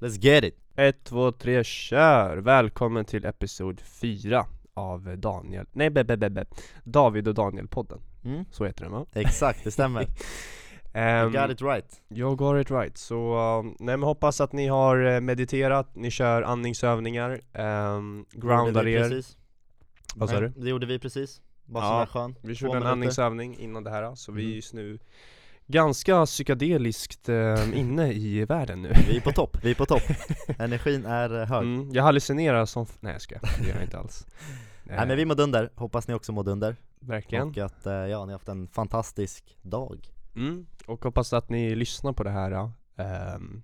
Let's get it! 1, 2, 3, kör! Välkommen till episod 4 av Daniel, nej be, be, be, be. David och Daniel-podden Mm. Så heter den va? Exakt, det stämmer. you Ehm, got it right. Jag got it right, så um, nej men hoppas att ni har eh, mediterat, ni kör andningsövningar, um, groundar er. Vad sa du? Det gjorde vi precis. Bara Ja, sån här skön. Vi körde en andningsövning innan det här, så vi är Mm. just nu ganska psykedeliskt eh, inne i världen nu Vi är på topp, vi är på topp. Energin är eh, hög. mm, Jag hallucinerar som, nej jag skojar, det gör jag inte alls Nej men vi mådde under, hoppas ni också mådde under. Verkligen Och att eh, ja, ni har haft en fantastisk dag. Mm, och hoppas att ni lyssnar på det här ja, ehm,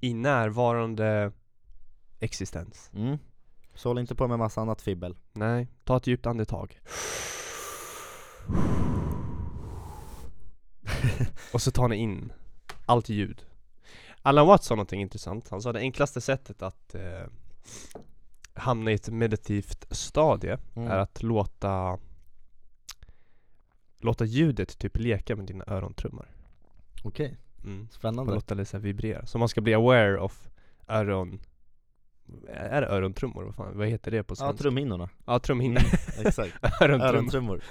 i närvarande existens. Mm. Så håll inte på med massa annat fibbel. Nej, ta ett djupt andetag. och så tar ni in allt ljud. Alan Watts sa någonting intressant. Han sa det enklaste sättet att eh, hamna i ett meditativt stadie Mm. är att låta Låta ljudet typ leka med dina örontrummor. Okej, Mm. Man spännande. låta det så vibrera. Så man ska bli aware of öron Är det örontrummor? Vad, fan, vad heter det på Ja, svenska? trumhinnorna. Ja, trumhinna. Mm, exakt. Örontrummor. Örontrummor.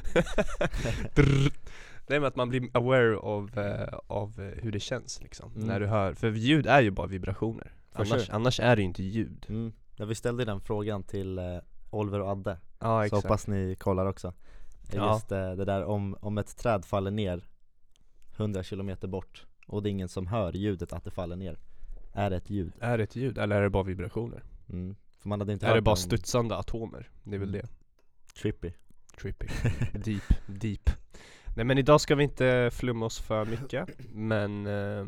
Nej men att man blir aware av, eh, av eh, hur det känns liksom, Mm. när du hör, för ljud är ju bara vibrationer For annars, sure. annars är det ju inte ljud Mm. Ja, vi ställde den frågan till eh, Oliver och Adde. Ja Så hoppas ni kollar också. Ja. Just eh, det där om, om ett träd faller ner 100 kilometer bort och det är ingen som hör ljudet att det faller ner. Är det ett ljud? Är det ett ljud eller är det bara vibrationer? Mm. För man hade inte är det hört bara någon studsande atomer? Det är väl Mm. det trippy. Trippy, deep, deep Nej men idag ska vi inte flumma oss för mycket Men eh,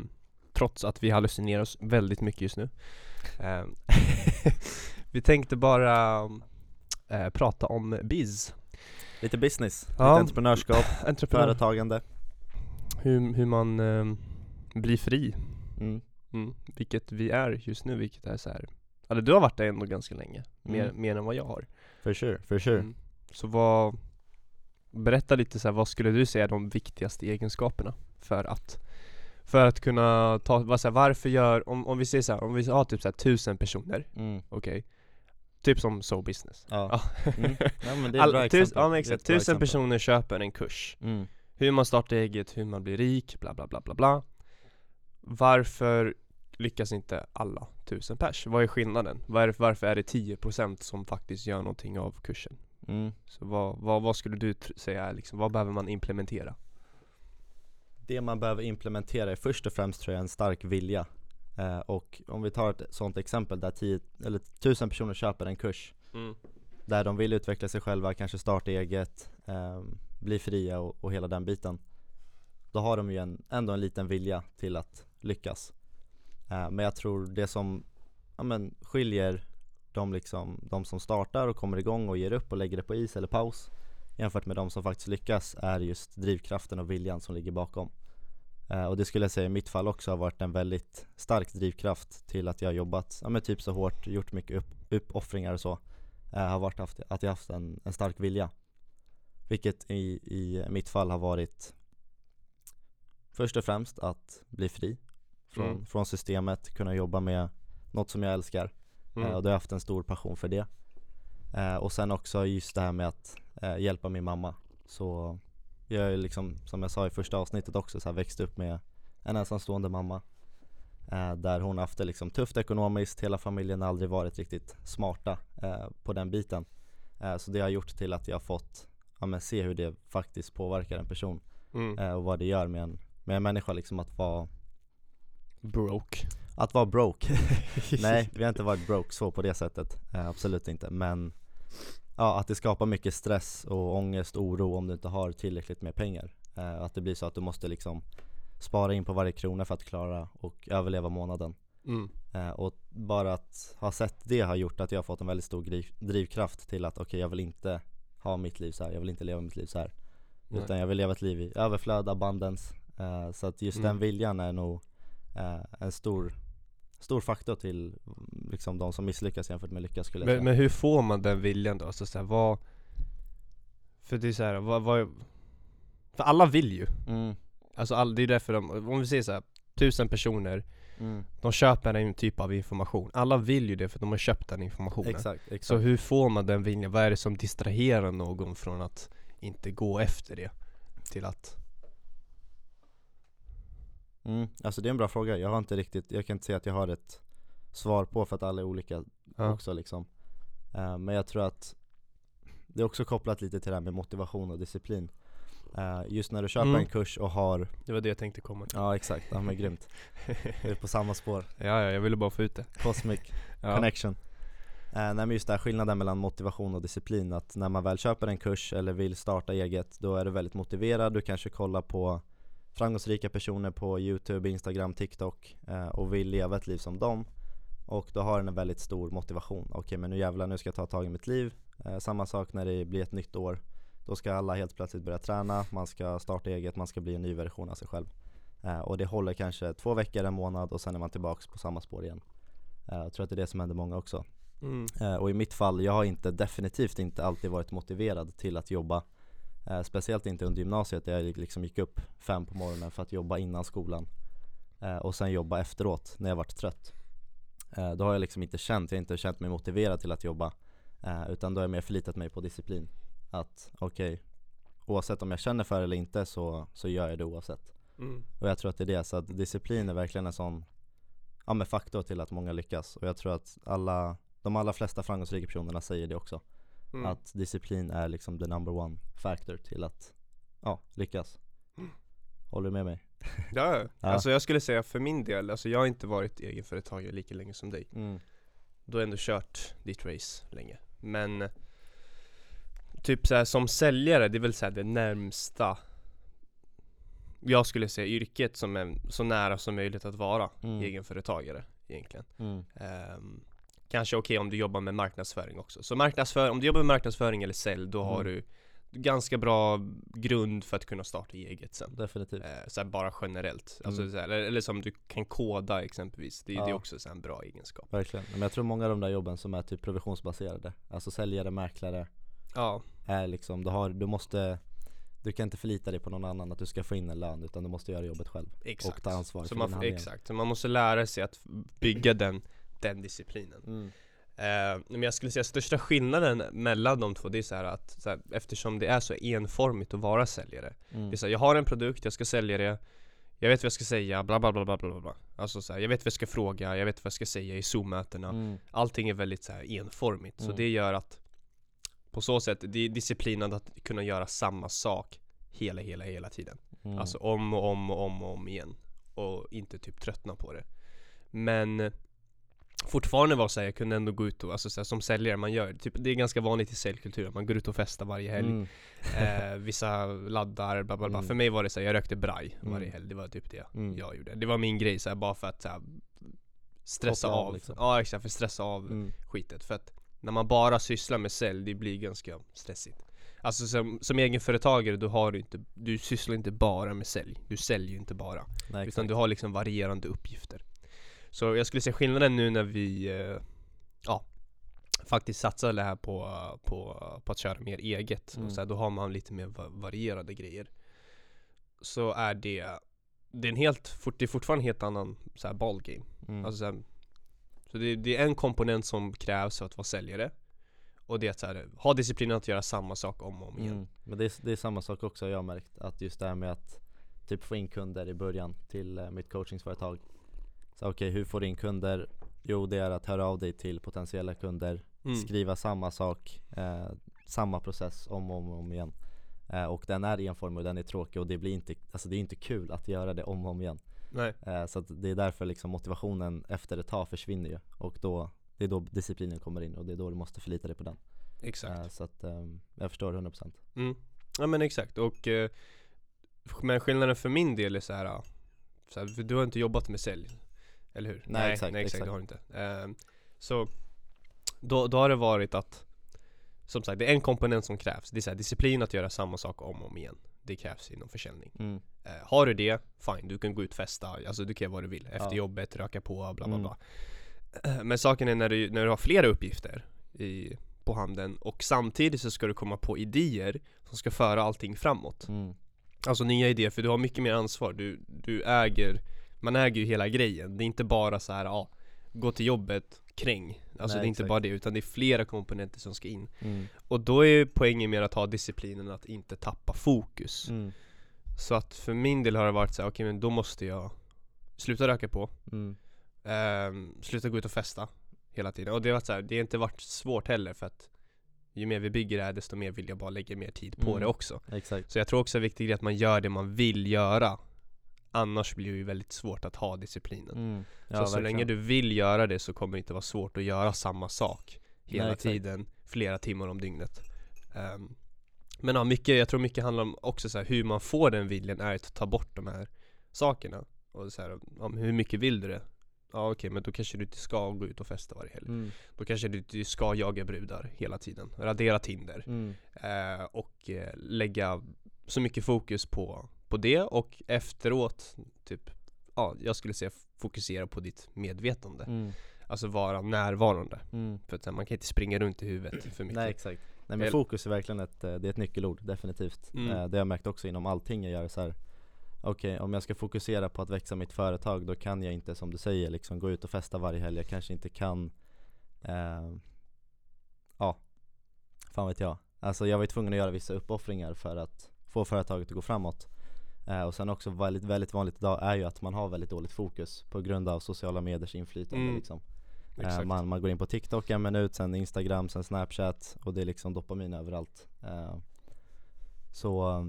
trots att vi hallucinerar oss väldigt mycket just nu eh, Vi tänkte bara eh, prata om biz Lite business, Ja. lite entreprenörskap, Entreprenör, företagande. hur, hur man eh, blir fri Mm. mm. Vilket vi är just nu, vilket är så här. Eller du har varit där ändå ganska länge, mer, Mm. mer än vad jag har For sure, for sure. Mm. Så vad Berätta lite så här, vad skulle du säga är de viktigaste egenskaperna för att För att kunna ta, vad, så här, varför gör, om, om vi säger så här, om vi har typ så här, tusen personer, Mm. okej Typ som so business Ja. Ja. Mm. ja men det är ett All, bra tus, exempel. ja men exakt, tusen exempel. personer köper en kurs Mm. Hur man startar eget, hur man blir rik, bla bla bla bla bla Varför lyckas inte alla tusen pers? Vad är skillnaden? Var, varför är det 10% som faktiskt gör någonting av kursen? Mm. Så vad, vad, vad skulle du säga liksom, vad behöver man implementera? Det man behöver implementera är först och främst tror jag en stark vilja. Eh, och om vi tar ett sånt exempel där 10, eller 1000 personer köper en kurs där de vill utveckla sig själva, kanske starta eget, eh, bli fria och, och hela den biten. Då har de ju en, ändå en liten vilja till att lyckas. Eh, men jag tror det som ja, men, skiljer de, liksom, de som startar och kommer igång och ger upp och lägger det på is eller paus jämfört med de som faktiskt lyckas är just drivkraften och viljan som ligger bakom. Eh, och det skulle jag säga i mitt fall också har varit en väldigt stark drivkraft till att jag har jobbat, ja men typ så hårt, gjort mycket upp, uppoffringar och så. Eh, har varit haft, att jag haft en, en stark vilja. Vilket i, i mitt fall har varit först och främst att bli fri från, Mm. från systemet, kunna jobba med något som jag älskar. Mm. Eh, och då har jag haft en stor passion för det. Eh, och sen också just det här med att eh, hjälpa min mamma. Så jag är liksom, som jag sa i första avsnittet också, så här, växt upp med en ensamstående mamma. Där hon haft det liksom tufft ekonomiskt, hela familjen har aldrig varit riktigt smarta på den biten. Så det har gjort till att jag har fått ja, se hur det faktiskt påverkar en person Mm. och vad det gör med en, med en människa liksom att vara, Broke att vara broke. Nej, vi har inte varit broke så på det sättet, eh, absolut inte. Men ja, att det skapar mycket stress och ångest och oro om du inte har tillräckligt med pengar. Eh, att det blir så att du måste liksom spara in på varje krona för att klara och överleva månaden. mm. Eh, och bara att ha sett det har gjort att jag har fått en väldigt stor driv, drivkraft till att okej jag vill inte ha mitt liv så här. jag vill inte leva mitt liv så här. Nej. Utan jag vill leva ett liv i överflöd, abundance. Eh, så att just Mm. den viljan är nog en stor, stor faktor till liksom de som misslyckas jämfört med lyckas skulle jag men, säga. men hur får man den viljan då? Alltså så här, vad För det är så här, vad, vad För alla vill ju Mm, Alltså all, det är därför de, om vi säger så här, tusen personer Mm. De köper en typ av information. Alla vill ju det för de har köpt den informationen. Exakt, exakt. Så hur får man den viljan? Vad är det som distraherar någon från att inte gå efter det? Till att Mm. Alltså det är en bra fråga, jag har inte riktigt, jag kan inte säga att jag har ett svar på för att alla är olika ja. också liksom Eh, Men jag tror att det är också kopplat lite till det här med motivation och disciplin Eh, Just när du köper Mm. en kurs och har, Det var det jag tänkte komma till. ja exakt, ja men grymt Vi är på samma spår, Ja, ja, jag ville bara få ut det. cosmic Ja. connection eh, Nej men just det här skillnaden mellan motivation och disciplin Att när man väl köper en kurs eller vill starta eget Då är du väldigt motiverad, du kanske kollar på framgångsrika personer på youtube, instagram, tiktok eh, Och vill leva ett liv som dem. Och då har den en väldigt stor motivation. Okej men nu jävlar, nu ska jag ta tag i mitt liv. Eh, Samma sak när det blir ett nytt år. Då ska alla helt plötsligt börja träna, man ska starta eget, man ska bli en ny version av sig själv. Eh, Och det håller kanske två veckor, en månad och sen är man tillbaks på samma spår igen. Jag tror att det är det som händer många också. Mm. Och i mitt fall, jag har inte, definitivt inte alltid varit motiverad till att jobba eh, Speciellt inte under gymnasiet där jag liksom gick upp fem på morgonen för att jobba innan skolan. Eh, Och sen jobba efteråt när jag varit trött. Eh, Då har jag liksom inte känt, jag har inte känt mig motiverad till att jobba. Eh, Utan då har jag mer förlitat mig på disciplin. Att okej, oavsett om jag känner för det eller inte så, så gör jag det oavsett. Mm. och jag tror att det är det, så att disciplin är verkligen en sån ja, men faktor till att många lyckas. Och jag tror att alla, de allra flesta framgångsrika personerna säger det också Mm. Att disciplin är liksom the number one factor till att ja, lyckas Håller du med mig? Ja, ja. Alltså jag skulle säga för min del, alltså jag har inte varit egenföretagare lika länge som dig. Mm. Du har ändå kört ditt race länge. Men typ så här, som säljare, det är väl så här det närmsta jag skulle säga yrket som är så nära som möjligt att vara Mm. egenföretagare egentligen. Mm. Ehm, kanske okej om du jobbar med marknadsföring också. Så marknadsför, om du jobbar med marknadsföring eller sälj, då har Mm. du ganska bra grund för att kunna starta eget sen. Definitivt Eh, så bara generellt. Alltså, Mm. så här, eller, som du kan koda exempelvis. Det, det är Ja. också så en bra egenskap. Verkligen, men jag tror många av de där jobben som är typ provisionsbaserade Alltså säljare, mäklare Ja, är liksom, du har, du måste Du kan inte förlita dig på någon annan att du ska få in en lön utan du måste göra jobbet själv exakt. Och ta ansvar så för man, Exakt, så man måste lära sig att bygga den, den disciplinen. mm. Eh, men jag skulle säga största skillnaden mellan de två, det är så att så här, eftersom det är så enformigt att vara säljare. Mm. Det är så här, jag har en produkt, jag ska sälja det Jag vet vad jag ska säga, bla bla bla bla bla bla Alltså så här, jag vet vad jag ska fråga, jag vet vad jag ska säga i zoom-mötena Mm. Allting är väldigt så här enformigt, så Mm. det gör att På så sätt, det är disciplinen att kunna göra samma sak Hela, hela, hela tiden Mm. Alltså om och om och om och om igen Och inte typ tröttna på det Men Fortfarande var så här, jag kunde ändå gå ut och, alltså så här, som säljare, man gör typ, Det är ganska vanligt i säljkulturen, man går ut och festar varje helg Mm. eh, Vissa laddar, bla bla bla. Mm. För mig var det så här, jag rökte braj Mm. varje helg, det var typ det Mm. jag gjorde Det var min grej så här, bara för att så här, Stressa Koppla av, liksom. ja exakt, för stressa av Mm. skitet För att när man bara sysslar med sälj, det blir ganska stressigt Alltså som, som egenföretagare, du har inte, du sysslar inte bara med sälj Du säljer inte bara Nej, utan du har liksom varierande uppgifter Så jag skulle säga skillnaden nu när vi eh, Ja Faktiskt satsar det här på, på, på att köra mer eget. Mm. och så här, Då har man lite mer va- varierade grejer. Så är det Det är en helt, det är fortfarande en helt annan så här ballgame. Mm. Alltså så, här, så det, det är en komponent som krävs för att vara säljare. Och det är att här, ha disciplinen att göra samma sak om och om igen. Mm. Men det är, det är samma sak också jag har märkt. Att just det här med att Typ få in kunder i början till eh, mitt coachingsföretag Så okej, hur får du in kunder? Jo det är att höra av dig till potentiella kunder Mm. Skriva samma sak eh, Samma process om och om, om igen. Eh, Och den är enformig och den är tråkig och det blir inte Alltså det är inte kul att göra det om och om igen. Nej, eh, Så det är därför liksom motivationen efter ett tag försvinner ju. Och då Det är då disciplinen kommer in och det är då du måste förlita dig på den. Exakt. Eh, Så att ehm, jag förstår 100% Mm. Ja men exakt. Och eh, Men skillnaden för min del är så här, så här du har inte jobbat med sälj Eller hur? Nej, exakt, nej exakt, exakt. det har du inte Ehm, Så då, då har det varit att Som sagt, det är en komponent som krävs Det är här, disciplin att göra samma sak om och om igen Det krävs inom försäljning mm. Eh, Har du det, fine, du kan gå ut och festa Alltså du kan göra vad du vill Efter Ja. jobbet, röka på, bla bla Mm. Eh, Men saken är när du, när du har flera uppgifter i, på handen Och samtidigt så ska du komma på idéer Som ska föra allting framåt Mm. Alltså nya idéer, för du har mycket mer ansvar Du, du äger Man äger ju hela grejen, det är inte bara så här, ja Gå till jobbet, kräng Alltså Nej, det är inte exakt. bara det, utan det är flera komponenter som ska in Mm. Och då är poängen med att ha disciplinen att inte tappa fokus Mm. Så att för min del har det varit så här, okej men då måste jag Sluta röka på, Mm. ehm, sluta gå ut och festa Hela tiden, och det har varit så här, det har inte varit svårt heller för att Ju mer vi bygger det här desto mer vill jag bara lägga mer tid på Mm. det också Exakt. Så jag tror också det är viktigt att man gör det man vill göra Annars blir det ju väldigt svårt att ha disciplinen Mm. Så så verkligen. länge du vill göra det så kommer det inte vara svårt att göra samma sak Hela Nej, tiden, flera timmar om dygnet Ehm, Men ja, mycket, jag tror mycket handlar om också så här, hur man får den viljan är att ta bort de här sakerna Och så här, ja, hur mycket vill du det? Ja okej, men då kanske du inte ska gå ut och festa varje helg Mm. Då kanske du inte ska jaga brudar hela tiden, radera Tinder Mm. eh, Och eh, lägga så mycket fokus på, på det och efteråt typ Ja, jag skulle säga fokusera på ditt medvetande Mm. Alltså vara närvarande Mm. För att man kan inte springa runt i huvudet för mycket Nej exakt. Nej men fokus är verkligen ett, eh, det är ett nyckelord, definitivt. Mm. Eh, Det har jag märkt också inom allting jag gör så här. Okej, om jag ska fokusera på att växa mitt företag då kan jag inte som du säger liksom gå ut och festa varje helg. Jag kanske inte kan eh, Ja, fan vet jag. Alltså jag var ju tvungen att göra vissa uppoffringar för att få företaget att gå framåt. Eh, och sen också väldigt, väldigt vanligt idag är ju att man har väldigt dåligt fokus på grund av sociala mediers inflytande Mm. liksom. Eh, man, man går in på TikTok en minut, sen Instagram, sen Snapchat och det är liksom dopamin överallt. Eh, så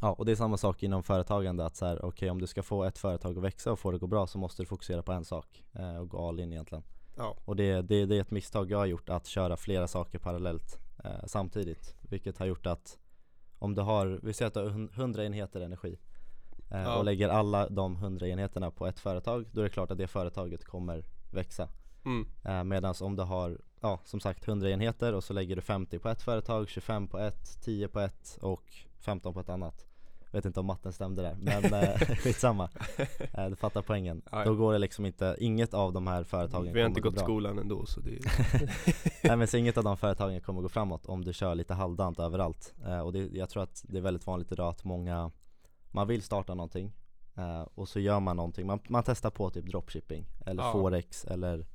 Ja, och det är samma sak inom företagande att så här, okej om du ska få ett företag att växa och få det att gå bra så måste du fokusera på en sak eh, och gå all in egentligen. Ja, Och det, det, det är ett misstag jag har gjort att köra flera saker parallellt eh, samtidigt. Vilket har gjort att om du har, vi säger att du har hun- 100 enheter energi eh, Ja. och lägger alla de 100 enheterna på ett företag, då är det klart att det företaget kommer växa. mm. Eh, Medan om du har, ja som sagt 100 enheter och så lägger du 50 på ett företag, 25 på ett, 10 på ett och 15 på ett annat Vet inte om matten stämde där, men eh, skitsamma. Eh, Du fattar poängen. Ja. Då går det liksom inte, inget av de här företagen Vi har inte gått gå skolan ändå så det Nej men så inget av de företagen kommer gå framåt om du kör lite halvdant överallt. Eh, Och det, jag tror att det är väldigt vanligt idag att många Man vill starta någonting och så gör man någonting, man, man testar på typ dropshipping eller Ja. forex eller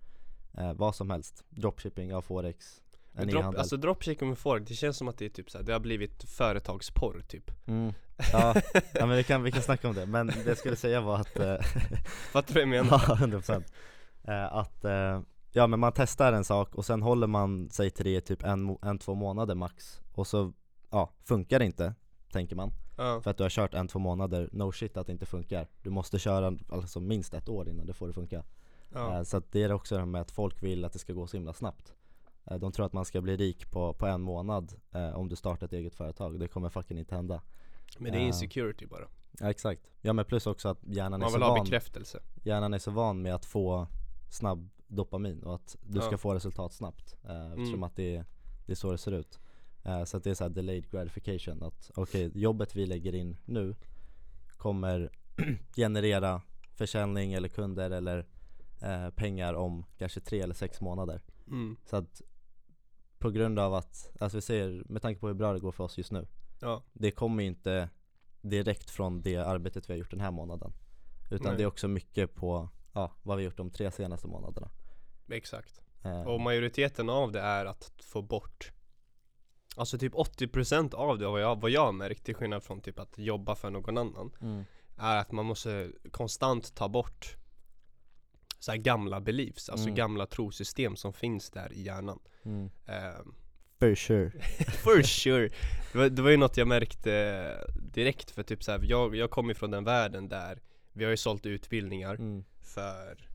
vad som helst. Dropshipping, ja forex, drop, alltså dropshipping med folk, det känns som att det är typ så här, det har blivit företagsporr typ. Mm. Ja, ja men vi kan, vi kan snacka om det, men det jag skulle säga var att eh, Fattar du vad jag menar? Ja, 100% eh, Att, eh, ja men man testar en sak och sen håller man sig till det i typ en, en, två månader max. Och så, ja, funkar det inte, tänker man. Ja, För att du har kört en, två månader, no shit att det inte funkar. Du måste köra alltså minst ett år innan det får det funka. Ja, eh, Så att det är också det här med att folk vill att det ska gå så himla snabbt. De tror att man ska bli rik på, på en månad om du startar ett eget företag, det kommer fucking inte hända men det är Ja. insecurity bara Ja exakt, ja men plus också att hjärnan är Man så vill ha van bekräftelse hjärnan är så van med att få snabb dopamin och att du ska Ja. få resultat snabbt eh, Eftersom Mm. att det är, det är så det ser ut eh, Så att det är så här delayed gratification att okej, jobbet vi lägger in nu kommer generera försäljning eller kunder eller eh, pengar om kanske tre eller sex månader mm. Så att på grund av att, alltså vi säger med tanke på hur bra det går för oss just nu Ja, Det kommer inte direkt från det arbetet vi har gjort den här månaden. Utan Nej. det är också mycket på ja, vad vi har gjort de tre senaste månaderna. Exakt. Eh, Och majoriteten av det är att få bort Alltså typ 80% av det vad jag, vad jag har märkt till skillnad från typ att jobba för någon annan mm, Är att man måste konstant ta bort så gamla beliefs, alltså Mm. gamla trosystem som finns där i hjärnan. Mm. Ehm, For sure. For sure! Det var, det var ju något jag märkte direkt för typ så här, jag, jag kommer från den världen där Vi har ju sålt utbildningar mm, för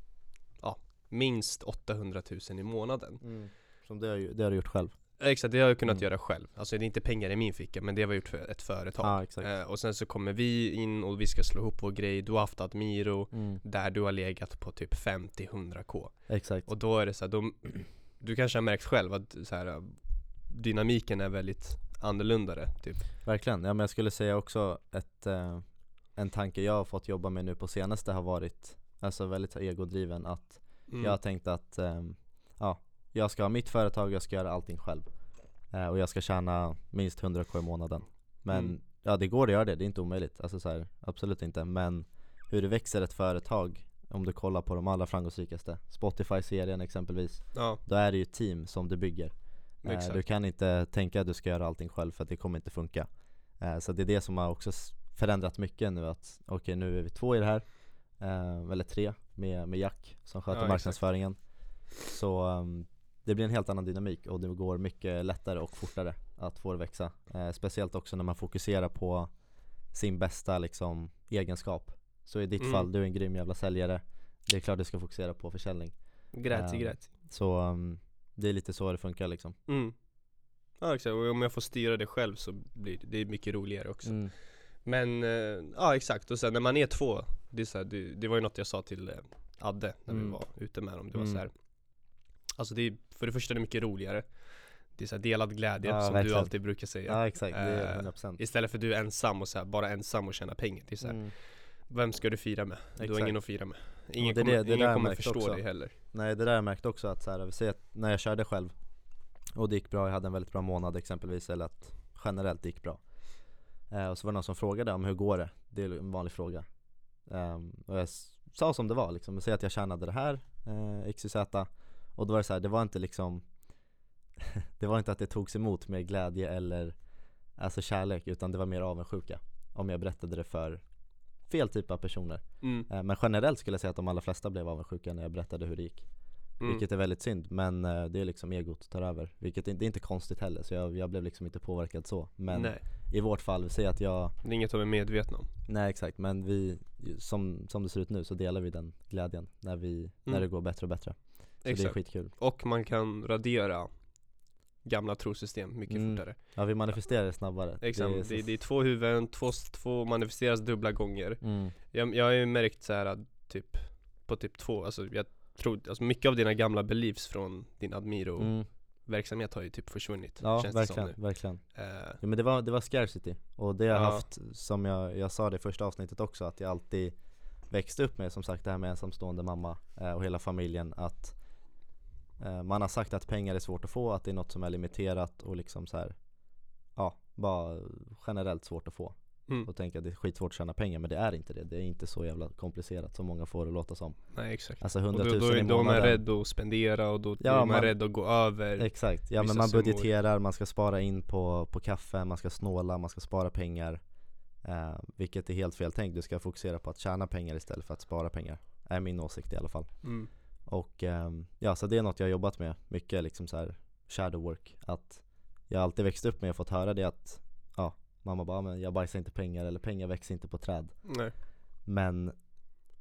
ja, minst 800 000 i månaden. Mm. Som det har, det har du gjort själv? Exakt, det har jag kunnat Mm. göra själv. Alltså det är inte pengar i min ficka men det har vi gjort för ett företag. Exakt. Eh, Och sen så kommer vi in och vi ska slå ihop vår grej. Du har haft Admiro mm, Där du har legat på typ 50-100k Exakt. Och då är det så här, då, Du kanske har märkt själv att så här, Dynamiken är väldigt annorlunda typ. Verkligen, ja men jag skulle säga också ett, eh, en tanke jag har fått jobba med nu på senaste har varit Alltså väldigt egodriven att mm. Jag har tänkt att ehm, ja, jag ska ha mitt företag, jag ska göra allting själv. Eh, Och jag ska tjäna minst 100k i månaden. Men Mm. ja det går att göra det, det är inte omöjligt. Alltså så här, absolut inte. Men hur det växer ett företag Om du kollar på de allra framgångsrikaste Spotify-serien exempelvis Ja, Då är det ju team som du bygger. eh, exakt. Du kan inte tänka att du ska göra allting själv för att det kommer inte funka eh, Så det är det som har också förändrat mycket nu att Okej nu är vi två i det här eh, Eller tre med, med Jack som sköter Ja, exakt. marknadsföringen Så um, det blir en helt annan dynamik och det går mycket lättare och fortare att få det växa eh, Speciellt också när man fokuserar på sin bästa liksom egenskap Så i ditt Mm. fall, du är en grym jävla säljare Det är klart du ska fokusera på försäljning Ehm, grät. Så um, det är lite så det funkar liksom Mm. Ja exakt, och om jag får styra det själv så blir det, det är mycket roligare också mm. Men, eh, ja exakt, och sen när man är två Det, är så här, det, det var ju något jag sa till eh, Adde när Mm. vi var ute med dem Det var Mm. så här. Alltså det är, för det första är det mycket roligare Det är så här delad glädje Ja, som verkligen. du alltid brukar säga Ja exakt, det är Eh, 100% Istället för du är ensam och så bara ensam och tjäna pengar Det är så mm. Vem ska du fira med? Du har ingen att fira med Ingen det är kommer, det- det ingen kommer förstå också. dig heller. Nej det där jag märkt också att så här, vi säger att när jag körde själv Och det gick bra, jag hade en väldigt bra månad exempelvis eller att generellt det gick bra. Eh, Och så var det någon som frågade om hur går det? Det är en vanlig fråga. Ehm, Och jag sa som det var liksom, säg att jag tjänade det här, eh, XYZ Och då var det så här, det var inte liksom Det var inte att det togs emot med glädje eller Alltså kärlek utan det var mer avundsjuka. Om jag berättade det för fel typ av personer. Mm. Eh, Men generellt skulle jag säga att de allra flesta blev avundsjuka när jag berättade hur det gick. Mm. Vilket är väldigt synd, men eh, det är liksom egot tar över. Vilket är, det är inte konstigt heller, så jag, jag blev liksom inte påverkad så. Men Nej, i vårt fall, säger att jag det är inget de är medvetna om. Nej exakt, men vi, som, som det ser ut nu så delar vi den glädjen när, vi, när Mm. det går bättre och bättre. Så det är Exakt. skitkul. Och man kan radera gamla trosystem mycket Mm. fortare Ja vi manifesterar det snabbare Exakt, det är det, är två huvuden, två, två manifesteras dubbla gånger mm. Jag, jag har ju märkt så här att typ På typ två, alltså jag tror, alltså mycket av dina gamla beliefs från din Admiro Mm. verksamhet har ju typ försvunnit Ja känns verkligen, det som verkligen nu eh, Ja men det var, det var scarcity och det har jag Ja. haft som jag, jag sa det i första avsnittet också att jag alltid växte upp med som sagt det här med ensamstående mamma eh, och hela familjen att man har sagt att pengar är svårt att få, att det är något som är limiterat och liksom så här ja, bara generellt svårt att få. Mm, och tänka att det är skitsvårt att tjäna pengar men det är inte det, det är inte så jävla komplicerat som många får det låta som. Nej exakt. Alltså Och 100 då, 000 då, i är, då är man månaden. rädd att spendera och då Ja, är man, man- rädd att gå över Exakt, ja men man summor. budgeterar, man ska spara in på, på kaffe, man ska snåla, man ska spara pengar. Eh, Vilket är helt fel tänkt, du ska fokusera på att tjäna pengar istället för att spara pengar. Är min åsikt i alla fall. Mm, Och ehm, ja, så det är något jag har jobbat med mycket liksom så här shadow work Att jag alltid växt upp med och fått höra det att Ja, mamma bara, men jag bajsar inte pengar eller pengar växer inte på träd Nej, Men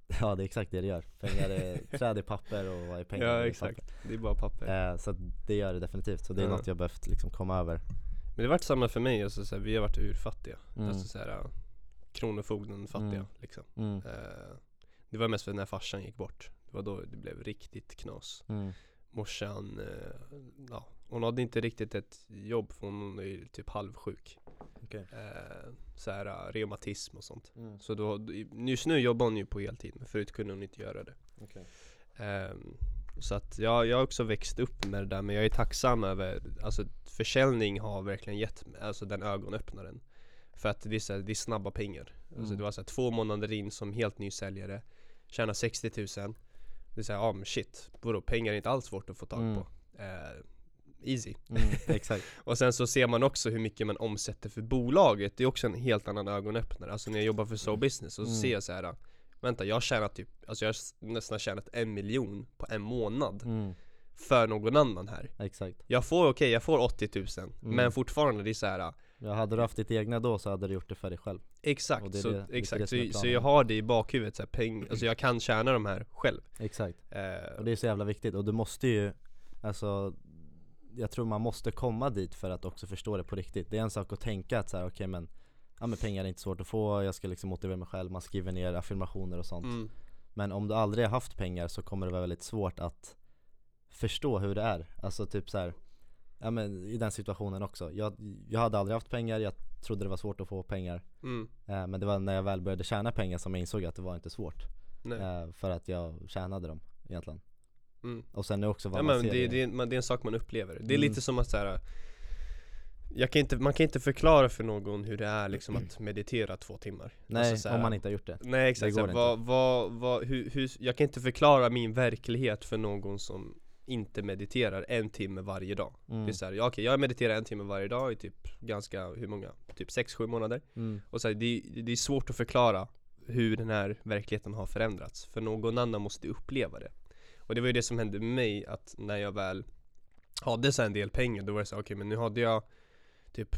Ja det är exakt det det gör, pengar är, träd är papper och vad är pengar? ja exakt, papper. det är bara papper Eh, så det gör det definitivt, så det är Ja. något jag behövt liksom komma över Men det har varit samma för mig, alltså, så här, vi har varit urfattiga Mm. Alltså såhär, uh, kronofogden fattiga Mm. liksom mm. Eh, Det var mest för när farsan gick bort Det var då det blev riktigt knas Mm. Morsan, eh, ja, hon hade inte riktigt ett jobb för hon är typ halvsjuk Okej. eh, Såhär uh, reumatism och sånt Mm. Så då, just nu jobbar hon ju på heltid men förut kunde hon inte göra det Okej. Ehm, Så att jag, jag har också växt upp med det där men jag är tacksam över Alltså försäljning har verkligen gett alltså den ögonöppnaren För att det är, så här, det är snabba pengar Alltså Mm. det var så här, två månader in som helt ny säljare Tjänar 60 000 Det är såhär, ja men shit Vadå pengar är inte alls svårt att få tag Mm. på eh, Easy Mm. Och sen så ser man också hur mycket man omsätter för bolaget Det är också en helt annan ögonöppnare Alltså när jag jobbar för So Business så Mm. ser jag så här. Vänta jag har tjänat typ Alltså jag har nästan tjänat en miljon på en månad Mm, För någon annan här exakt. Jag får okej, jag får 80 000 Mm. Men fortfarande det är så här. Ja, hade du haft ditt egna då så hade du gjort det för dig själv. Exakt, så, det- exakt. så, så jag har det i bakhuvudet så här, peng, Alltså jag kan tjäna de här själv. Exakt. eh, Och det är så jävla viktigt. Och du måste ju, alltså jag tror man måste komma dit för att också förstå det på riktigt. Det är en sak att tänka att så här, okej men Ja men pengar är inte svårt att få, jag ska liksom motivera mig själv, man skriver ner affirmationer och sånt. Mm, Men om du aldrig har haft pengar så kommer det vara väldigt svårt att förstå hur det är. Alltså typ så här, ja men i den situationen också. Jag, jag hade aldrig haft pengar, jag trodde det var svårt att få pengar. Mm, eh, Men det var när jag väl började tjäna pengar som jag insåg att det var inte svårt. Eh, För att jag tjänade dem egentligen. Mm. Och sen är också vad Ja man men ser det, det, är, det är en sak man upplever. Det är Mm. lite som att så här. jag kan inte, man kan inte förklara för någon hur det är liksom att meditera två timmar. Nej, Alltså så här- om man inte har gjort det. Nej exakt, Det här, vad, vad, vad, hur, hur, jag kan inte förklara min verklighet för någon som inte mediterar en timme varje dag mm. Det är såhär, ja, okej jag mediterar en timme varje dag i typ ganska, hur många? Typ 6-7 månader Mm. Och så här, det, det är svårt att förklara hur den här verkligheten har förändrats För någon annan måste uppleva det Och det var ju det som hände med mig, att när jag väl hade så en del pengar, då var det så här, okej men nu hade jag typ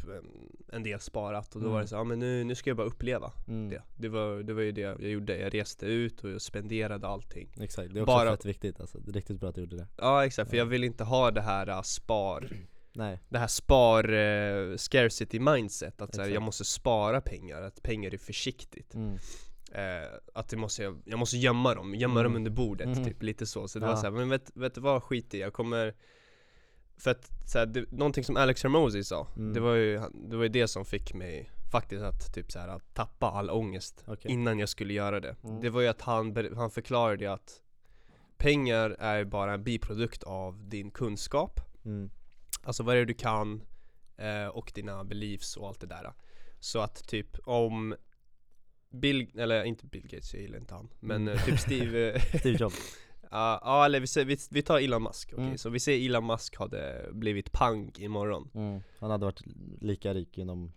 en, del sparat och då var det Mm. så ja men nu, nu ska jag bara uppleva Mm. det det var, det var ju det jag gjorde, jag reste ut och jag spenderade allting Exakt, det är också Bara- fett viktigt alltså, det är riktigt bra att du gjorde det Ja exakt, för jag vill inte ha det här äh, spar Nej, Det här spar, eh, scarcity mindset, att så här, Exakt. jag måste spara pengar, att pengar är försiktigt mm. eh, Att det måste, jag, jag måste gömma dem, gömma dem Mm. under bordet, Mhm. typ lite så Så det Ja. var såhär, men vet, vet du vad, skit i, jag kommer För att, så här, det, någonting som Alex Hermosi sa, Mm. det var ju det var ju det som fick mig faktiskt att typ så här, att tappa all ångest Okej. innan jag skulle göra det Mm. Det var ju att han, han förklarade att Pengar är bara en biprodukt av din kunskap Mm. Alltså vad är det du kan eh, och dina beliefs och allt det där Så att typ om Bill, eller inte Bill Gates, jag gillar inte han Men Mm. typ Steve eh, Steve Jobs Ja, ja, eller vi, säger, vi, vi tar Elon Musk, okej? Mm. Så vi säger Elon Musk hade blivit pang imorgon mm. Han hade varit lika rik inom ett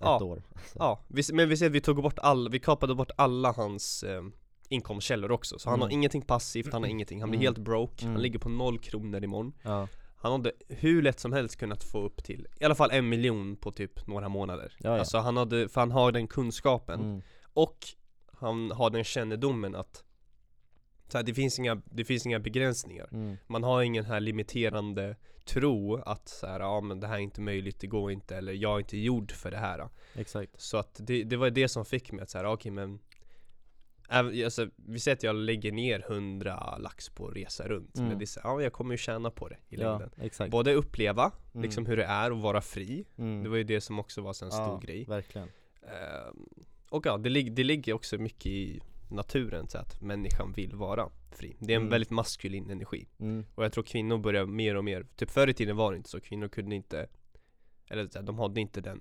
Ja. år så. Ja, vi, men vi säger att vi tog bort alla, vi kapade bort alla hans eh, inkomstkällor också Så han har Mm. ingenting passivt, han har ingenting, han blir Mm. helt broke, han Mm. ligger på noll kronor imorgon Ja, Han hade hur lätt som helst kunnat få upp till i alla fall en miljon på typ några månader Ja, ja. Alltså han hade, för han har den kunskapen mm. och han har den kännedomen att så här, det, finns inga, det finns inga begränsningar Mm. Man har ingen här limiterande tro att så här, ja men det här är inte möjligt, det går inte eller jag är inte gjord för det här Exakt Så att det, det var det som fick mig att säga, okej men även, alltså, Vi säger att jag lägger ner 100 lax på att resa runt Mm. Men det är så, ja jag kommer ju tjäna på det i Ja, längden exakt Både uppleva, Mm. liksom hur det är att vara fri mm. Det var ju det som också var så en stor ja, grej verkligen Ehm, Och ja, det, lig- det ligger också mycket i naturen så att människan vill vara fri Det är en Mm. väldigt maskulin energi mm. Och jag tror kvinnor börjar mer och mer, typ förr i tiden var det inte så, kvinnor kunde inte Eller så här, de hade inte den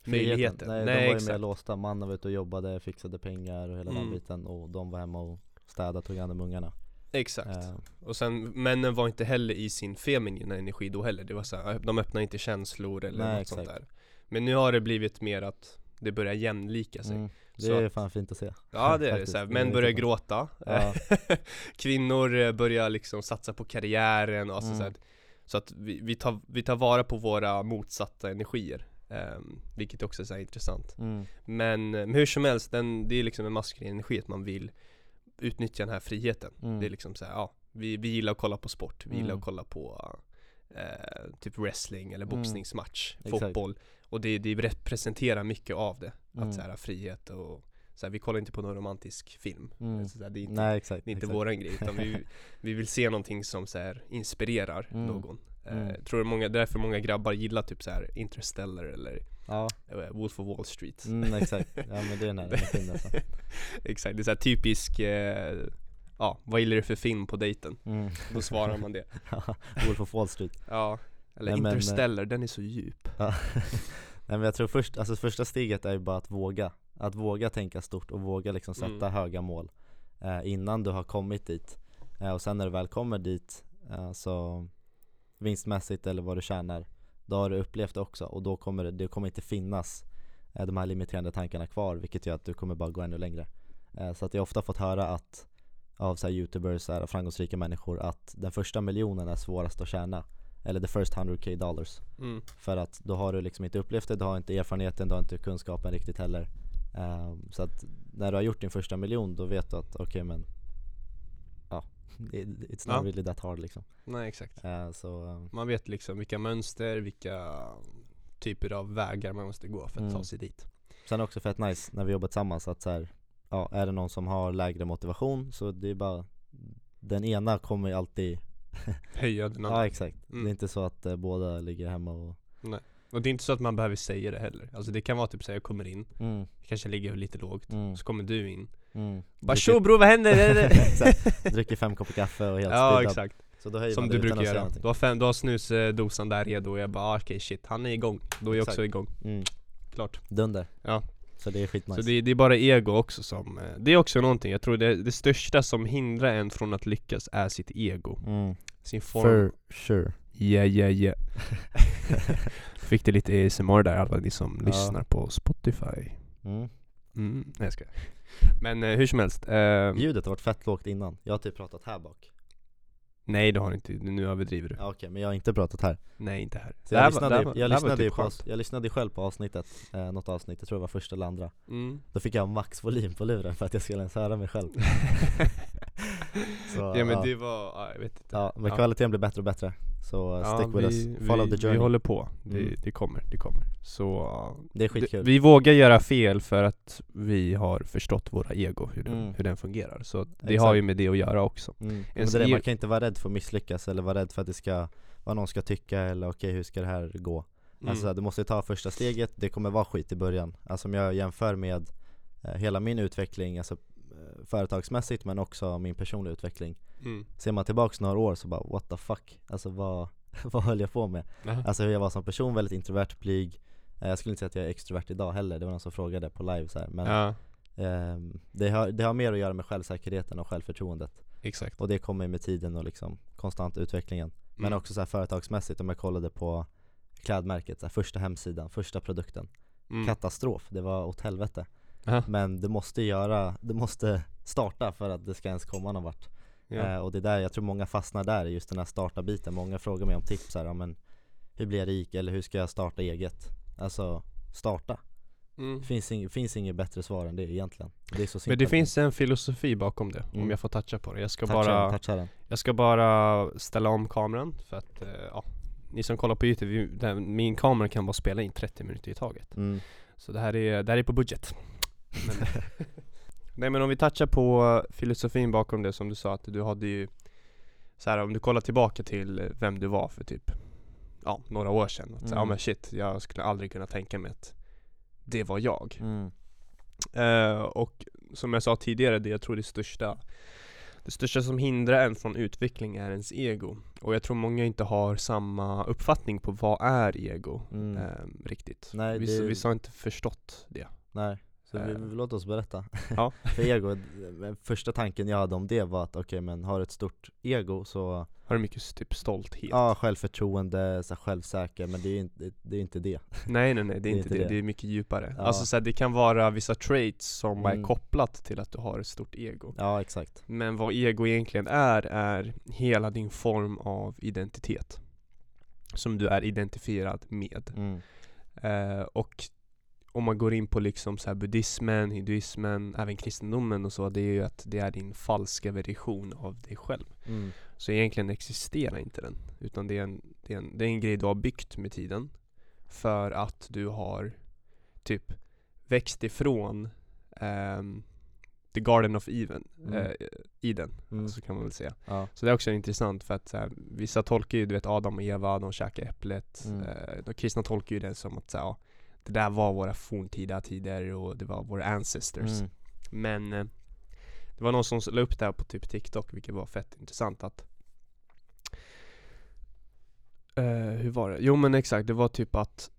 Friheten. möjligheten Nej, Nej, de var ju exakt. mer låsta, mannen var ute och jobbade, fixade pengar och hela den Mm. biten och de var hemma och städade, tog hand om ungarna Exakt Eh, Och sen, männen var inte heller i sin feminina energi då heller Det var så här, de öppnade inte känslor eller Nej, något sånt exakt. där Men nu har det blivit mer att det börjar jämlika sig mm. Det Så är att- fan fint att se Ja det är det, så här, män börjar gråta Ja. Kvinnor eh, börjar liksom satsa på karriären och alltså Mm. så, här, så att vi, vi, tar, vi tar vara på våra motsatta energier ehm, Vilket också är så intressant mm. Men, eh, men hur som helst, den, det är liksom en maskulin energi att man vill utnyttja den här friheten Mm. Det är liksom så här, ja, vi, vi gillar att kolla på sport, vi gillar Mm. att kolla på eh, typ wrestling eller Mm. boxningsmatch, Exakt. fotboll Och det, det representerar mycket av det, Mm. att så här, frihet och så här, vi kollar inte på någon romantisk film Mm. så här, det är inte, Nej exakt, det är inte exakt. våran grej, utan vi, vi vill se någonting som så här, inspirerar Mm. någon eh, Mm. Jag tror många, därför många grabbar gillar typ så här Interstellar eller Ja, eh, Wolf of Wall Street mm, exakt, ja men det är den här energin alltså Exakt, det är så typisk eh, Ja, vad gillar du för film på dejten? mm. Då svarar man det Wolf of Wall Street Ja, eller Nej, men, eh, Interstellar, den är så djup. Nej men jag tror först, alltså första steget är ju bara att våga Att våga tänka stort och våga liksom sätta Mm. höga mål eh, Innan du har kommit dit eh, Och sen när du väl kommer dit eh, så Vinstmässigt eller vad du tjänar Då har du upplevt det också och då kommer det, det kommer inte finnas eh, De här limiterande tankarna kvar vilket gör att du kommer bara gå ännu längre eh, Så att jag har ofta fått höra att Av så här youtubers, så här, framgångsrika människor att den första miljonen är svårast att tjäna. Eller the first 100k dollars. Mm. för att då har du liksom inte upplevt det, du har inte erfarenheten, du har inte kunskapen riktigt heller. Ehm, Så att när du har gjort din första miljon då vet du att okej men Ja, it- it's not Ja. really that hard liksom. Nej exakt. Eh, Så ehm, Man vet liksom vilka mönster, vilka typer av vägar man måste gå för att ta Mm. sig dit. Sen också fett nice när vi jobbar tillsammans att så här, Ja, är det någon som har lägre motivation så det är bara Den ena kommer ju alltid Höja den Ja andra exakt, Mm. det är inte så att eh, båda ligger hemma och Och det är inte så att man behöver säga det heller Alltså det kan vara typ så här, jag kommer in, mm, kanske ligger lite lågt mm, Så kommer du in mm. Bara tjo bror vad händer? Dricker fem koppar kaffe och helt ja speedad. exakt Så då höjer Som man du det utan brukar göra. Du har, fem, du har snusdosan där redo och jag bara ah, okej shit, han är igång. Då är jag också Exakt. igång. Mm. Klart. Dunder. Ja. Så det är skitnice. Så det, det är bara ego också som, eh, det är också någonting, jag tror det, det största som hindrar en från att lyckas är sitt ego. mm. Sin form. For sure. Yeah yeah yeah. Fick det lite ASMR där alla ni som Ja. lyssnar på Spotify. Mm. Mm, nej jag ska. Men eh, hur som helst. Eh, Ljudet har varit fett lågt innan. Jag har typ pratat här bak. Nej det har du inte, nu överdriver du. Ja, Okej, men jag har inte pratat här. Nej inte här. Så Det här jag lyssnade, var- jag, ju på, skönt. jag lyssnade ju själv på avsnittet, eh, något avsnitt, jag tror det var första eller andra Mm. Då fick jag max volym på luren för att jag skulle ens höra mig själv Så, ja men det var, ja, jag vet inte. Ja, men kvaliteten blir bättre och bättre Så Ja, stick with vi, us, follow vi, the journey Vi håller på, det, Mm. det kommer, det kommer. Så Det är skitkul vi vågar göra fel för att vi har förstått våra ego, hur den, Mm. hur den fungerar. Så det Exakt. har ju med det att göra också. mm. Men det är det, man kan inte vara rädd för att misslyckas eller vara rädd för att det ska Vad någon ska tycka eller okej hur ska det här gå? Mm. Alltså du måste ta första steget, det kommer vara skit i början Alltså om jag jämför med eh, hela min utveckling, alltså företagsmässigt men också min personliga utveckling Mm. Ser man tillbaks några år så bara what the fuck, alltså vad, vad höll jag på med? Aha. Alltså hur jag var som person, väldigt introvert, blyg Eh, Jag skulle inte säga att jag är extrovert idag heller, det var någon som frågade på live så här. men Ja, ehm, det, har, det har mer att göra med självsäkerheten och självförtroendet exakt. Och det kommer med tiden och liksom konstant utvecklingen Men Mm. också så här företagsmässigt, om jag kollade på klädmärket, så här, första hemsidan, första produkten Mm. Katastrof, det var åt helvete Aha. Men du måste göra, du måste starta för att det ska ens komma någon vart Ja. eh, Och det är där, jag tror många fastnar där i just den här starta biten Många frågar mig om tips här, ja, men hur blir jag rik eller hur ska jag starta eget? Alltså, starta Mm. Det finns, ing, finns inget bättre svar än det egentligen Det är så simpelt Men det finns en filosofi bakom det, om Mm. jag får toucha på det. Jag ska Toucha bara den, Jag ska bara ställa om kameran för att, eh, ja Ni som kollar på youtube, min kamera kan bara spela in 30 minuter i taget mm. Så det här är, det här är på budget men, Nej men om vi touchar på filosofin bakom det som du sa att du hade ju så här, om du kollar tillbaka till vem du var för typ Ja, några år sedan att, här, Ja Mm. men shit, jag skulle aldrig kunna tänka mig att Det var jag Mm. Eh, och som jag sa tidigare, det jag tror det största Det största som hindrar en från utveckling är ens ego Och jag tror många inte har samma uppfattning på vad är ego Mm. eh, riktigt Nej, vissa, det- vissa har inte förstått det Nej, så vi, Eh. låt oss berätta Ja. För ego, första tanken jag hade om det var att okej men har ett stort ego så Har du mycket typ stolthet? Ja, självförtroende, så här, självsäker, men det är inte det, är inte det Nej nej nej, det är inte det, det är mycket djupare Ja. Alltså så här, det kan vara vissa traits som är Mm. kopplat till att du har ett stort ego Ja exakt Men vad ego egentligen är, är hela din form av identitet Som du är identifierad med mm. Eh, och om man går in på liksom så här buddhismen, hinduismen, även kristendomen och så, det är ju att det är din falska version av dig själv. Mm. Så egentligen existerar inte den, utan det är en, det är en, det är en grej du har byggt med tiden. För att du har typ växt ifrån ehm, The Garden of Even, Mm. eh, Eden, Mm. så kan man väl säga. Ja, Så det är också intressant för att här, vissa tolkar ju du vet Adam och Eva, de käkar äpplet. Mm. Eh, de kristna tolkar ju det som att så här, ja, det där var våra forntida tider och det var våra ancestors. mm. Men eh, det var någon som la upp det här på typ TikTok, vilket var fett intressant att eh, Hur var det? Jo men exakt, det var typ att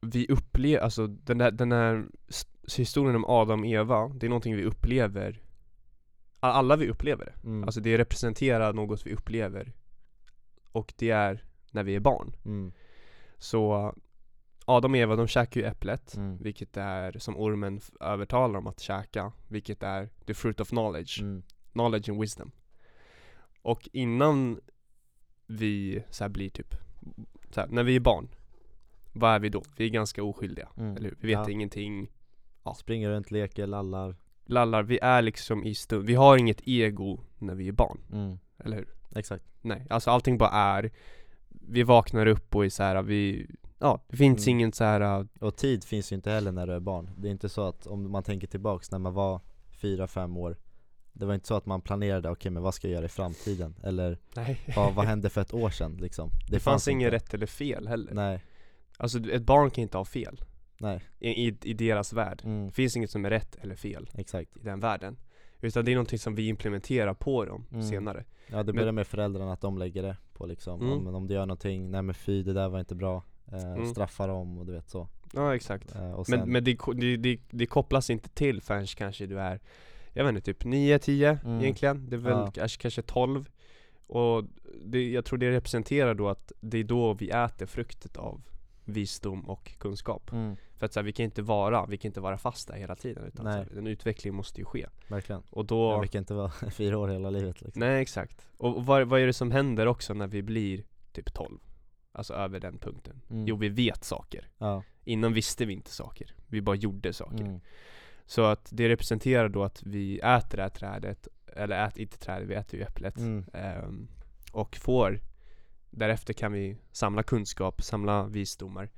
vi upplever, alltså den där, den här s- historien om Adam och Eva, det är någonting vi upplever Alla vi upplever det. Mm. Alltså det representerar något vi upplever Och det är när vi är barn Mm. Så Adam och Eva de käkar ju äpplet Mm. Vilket är som ormen övertalar dem att käka Vilket är the fruit of knowledge Mm. Knowledge and wisdom Och innan vi så blir typ så här, När vi är barn Vad är vi då? Vi är ganska oskyldiga, Mm. eller hur? Vi vet Ja. ingenting Ja. Springer runt, leker, lallar Lallar, vi är liksom i stund Vi har inget ego när vi är barn, mm. eller hur? Exakt Nej, alltså allting bara är Vi vaknar upp och är så här, vi Ja, det finns Mm. ingen så här. Och tid finns ju inte heller när du är barn Det är inte så att om man tänker tillbaks när man var fyra fem år Det var inte så att man planerade, okej men vad ska jag göra i framtiden? Eller Nej vad, vad hände för ett år sedan liksom? Det, fanns, inget inte. rätt eller fel heller Nej, Alltså ett barn kan inte ha fel nej, I, i, i deras värld mm. Det finns inget som är rätt eller fel exakt i den världen Utan det är någonting som vi implementerar på dem Mm. senare Ja det Men- börjar med föräldrarna, att de lägger det på liksom, Mm. om, om du gör någonting, nej men fy det där var inte bra Mm. Straffa dem och du vet så. Ja exakt. Eh, sen, Men, men det, det, det, kopplas inte till förrän kanske du är Jag vet inte, typ 9-10 Mm. egentligen. Det är väl Ja. kanske, kanske 12 Och det, jag tror det representerar då att det är då vi äter fruktet av visdom och kunskap. Mm, För att så här, vi kan inte vara, vi kan inte vara fast där hela tiden utan så här, en utveckling måste ju ske. Verkligen. Och då Jag kan inte vara fyra år hela livet liksom. Nej exakt. Och och vad, vad är det som händer också när vi blir typ 12? Alltså över den punkten. Mm. Jo vi vet saker. Ja, Innan visste vi inte saker. Vi bara gjorde saker. Mm, Så att det representerar då att vi äter det här trädet Eller äter inte trädet, vi äter ju äpplet mm, Ehm, Och får Därefter kan vi samla kunskap, samla visdomar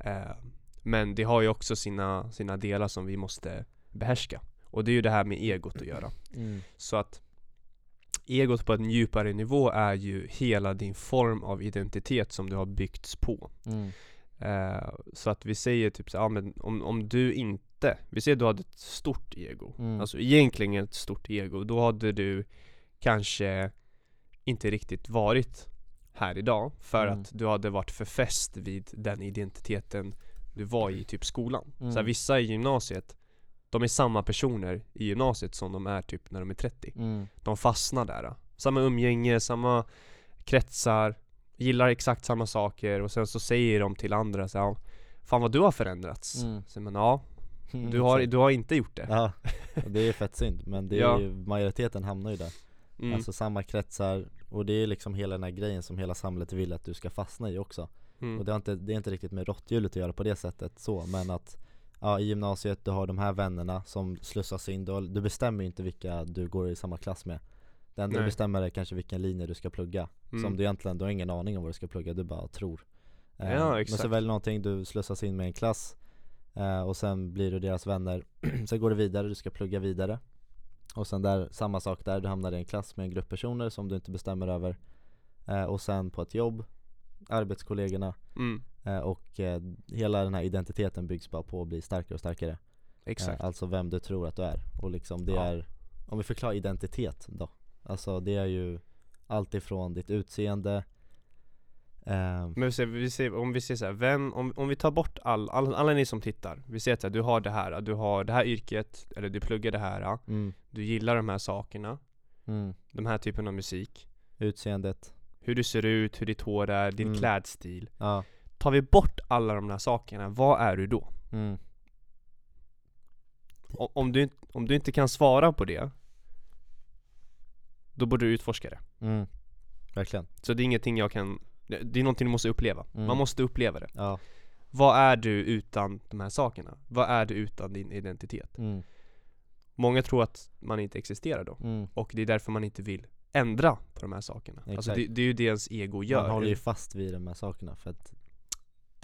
Ehm, Men det har ju också sina, sina delar som vi måste behärska. Och det är ju det här med egot att göra. Mm, Så att Egot på en djupare nivå är ju hela din form av identitet som du har byggts på mm, Eh, Så att vi säger typ så, ja, men om, om du inte Vi säger att du hade ett stort ego Mm. Alltså egentligen ett stort ego Då hade du kanske inte riktigt varit här idag För Mm. att du hade varit för fäst vid den identiteten du var i typ skolan Mm. Så här, vissa i gymnasiet De är samma personer i gymnasiet som de är typ när de är 30 mm, de fastnar där Samma umgänge, samma kretsar Gillar exakt samma saker och sen så säger de till andra så här, "Ja, Fan vad du har förändrats mm. Så men ja, Mm, du har, du har inte gjort det Ja, det är fett synd men det är Ja. ju, majoriteten hamnar ju där mm. Alltså samma kretsar och det är liksom hela den här grejen som hela samhället vill att du ska fastna i också mm. Och det har inte, det är inte riktigt med råtthjulet att göra på det sättet så men att Ja i gymnasiet, du har de här vännerna som slussas in, du, du bestämmer ju inte vilka du går i samma klass med. Det enda du bestämmer är kanske vilken linje du ska plugga Mm. Som du egentligen, du har ingen aning om vad du ska plugga, du bara tror. Eh, Ja, Men exakt. så väljer någonting, du slussas in med en klass eh, Och sen blir du deras vänner. Sen går du vidare, du ska plugga vidare. Och sen där, samma sak där, du hamnar i en klass med en grupp personer som du inte bestämmer över. Eh, Och sen på ett jobb, arbetskollegorna. Mm. Eh, Och eh, hela den här identiteten byggs bara på att bli starkare och starkare. Exakt. eh, Alltså vem du tror att du är. Och liksom det Ja. är Om vi förklarar identitet då. Alltså det är ju allt ifrån ditt utseende eh, Men vi ser, vi ser, om vi ser så här, vem, om, om vi tar bort all, all, alla ni som tittar. Vi ser att du har det här, du har det här yrket, eller du pluggar det här mm, Du gillar de här sakerna, mm, de här typen av musik. Utseendet. Hur du ser ut, hur ditt hår är, din Mm. klädstil. Ja, Tar vi bort alla de här sakerna, vad är du då? mm, Om du, inte- om du inte kan svara på det Då borde du utforska det. Mm. Verkligen. Så det är ingenting jag kan Det är någonting du måste uppleva. Mm. Man måste uppleva det. Ja, Vad är du utan de här sakerna? Vad är du utan din identitet? mm, Många tror att man inte existerar då. Mm. Och det är därför man inte vill ändra på de här sakerna. Alltså det, det är ju det ens ego gör. Man håller ju fast vid de här sakerna för att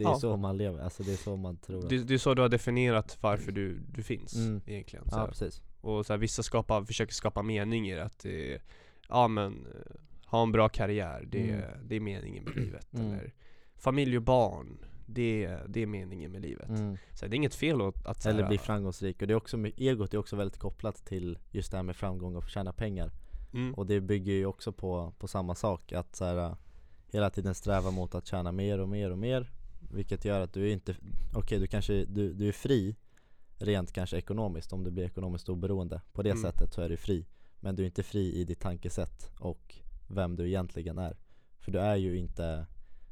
Det är Ja. så man lever, alltså det är så man tror att det, det är så du har definierat varför du, du finns Mm. egentligen så Ja här. precis Och så här, vissa skapar, försöker skapa mening i det att det är, Ja men, eh, ha en bra karriär, det, är det är meningen med livet Mm. Eller familj och barn, det, är- det är meningen med livet mm. så här, Det är inget fel att, att Eller här, bli framgångsrik och det är också, egot är också väldigt kopplat till just det här med framgång och tjäna pengar mm, Och det bygger ju också på, på samma sak, att så här, hela tiden sträva mot att tjäna mer och mer och mer Vilket gör att du är inte, okej du kanske, du, du är fri Rent kanske ekonomiskt, om du blir ekonomiskt oberoende. På det Mm. sättet så är du fri. Men du är inte fri i ditt tankesätt och vem du egentligen är. För du är ju inte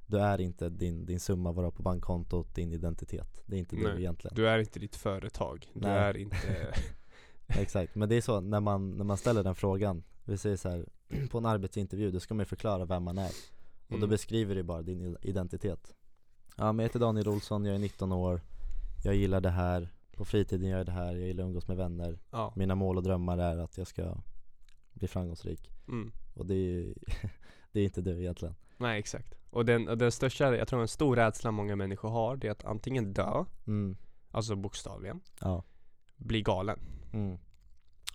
Du är inte din, din summa du har på bankkontot, din identitet. Det är inte Nej, du egentligen. Du är inte ditt företag, du Nej. är inte Exakt, men det är så när man, när man ställer den frågan. Vi säger så här, på en arbetsintervju, då ska man ju förklara vem man är. Och då Mm. beskriver du bara din identitet Ja men jag heter Daniel Olsson, jag är 19 år. Jag gillar det här. På fritiden gör jag det här, jag gillar att umgås med vänner. Ja, Mina mål och drömmar är att jag ska bli framgångsrik. Mm. Och det är ju Det är inte du egentligen. Nej exakt. Och den, och den största, jag tror en stor rädsla många människor har Det är att antingen dö, mm. alltså bokstavligen Ja. Bli galen. Mm.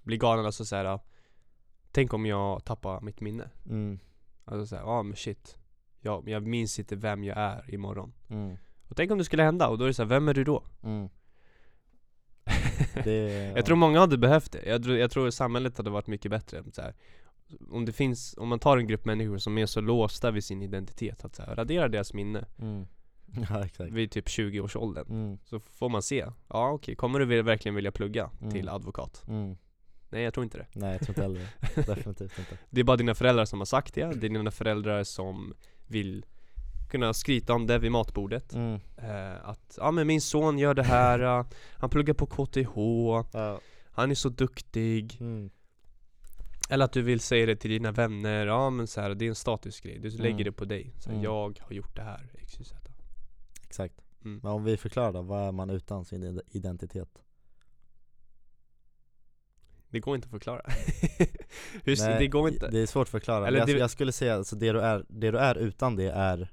Bli galen alltså såhär Tänk om jag tappar mitt minne. Mm. Alltså såhär, ja ah, men shit jag, jag minns inte vem jag är imorgon Mm. Och tänk om det skulle hända och då är det såhär, vem är du då? Mm. Det, Jag tror många hade behövt det, jag tror, jag tror samhället hade varit mycket bättre så här. Om det finns, om man tar en grupp människor som är så låsta vid sin identitet att så här, radera deras minne mm. Ja exakt vid typ 20-årsåldern mm. Så får man se, ja okej, kommer du verkligen vilja plugga Mm. till advokat? Mm. Nej jag tror inte det Nej jag tror inte heller det. Definitivt inte Det är bara dina föräldrar som har sagt det, det är dina föräldrar som vill kunna skryta om det vid matbordet mm. eh, Att, ja men min son gör det här, eh, han pluggar på KTH, Ja. han är så duktig Mm. Eller att du vill säga det till dina vänner, ja men så här, det är en statusgrej, du lägger Mm. det på dig så här, Mm. Jag har gjort det här, XYZ Exakt mm. Men om vi förklarar då, vad är man utan sin ide- identitet? Det går inte att förklara. Hur, Nej, det går inte. Det är svårt att förklara, Eller jag, det- jag skulle säga alltså det du, är, det du är utan det är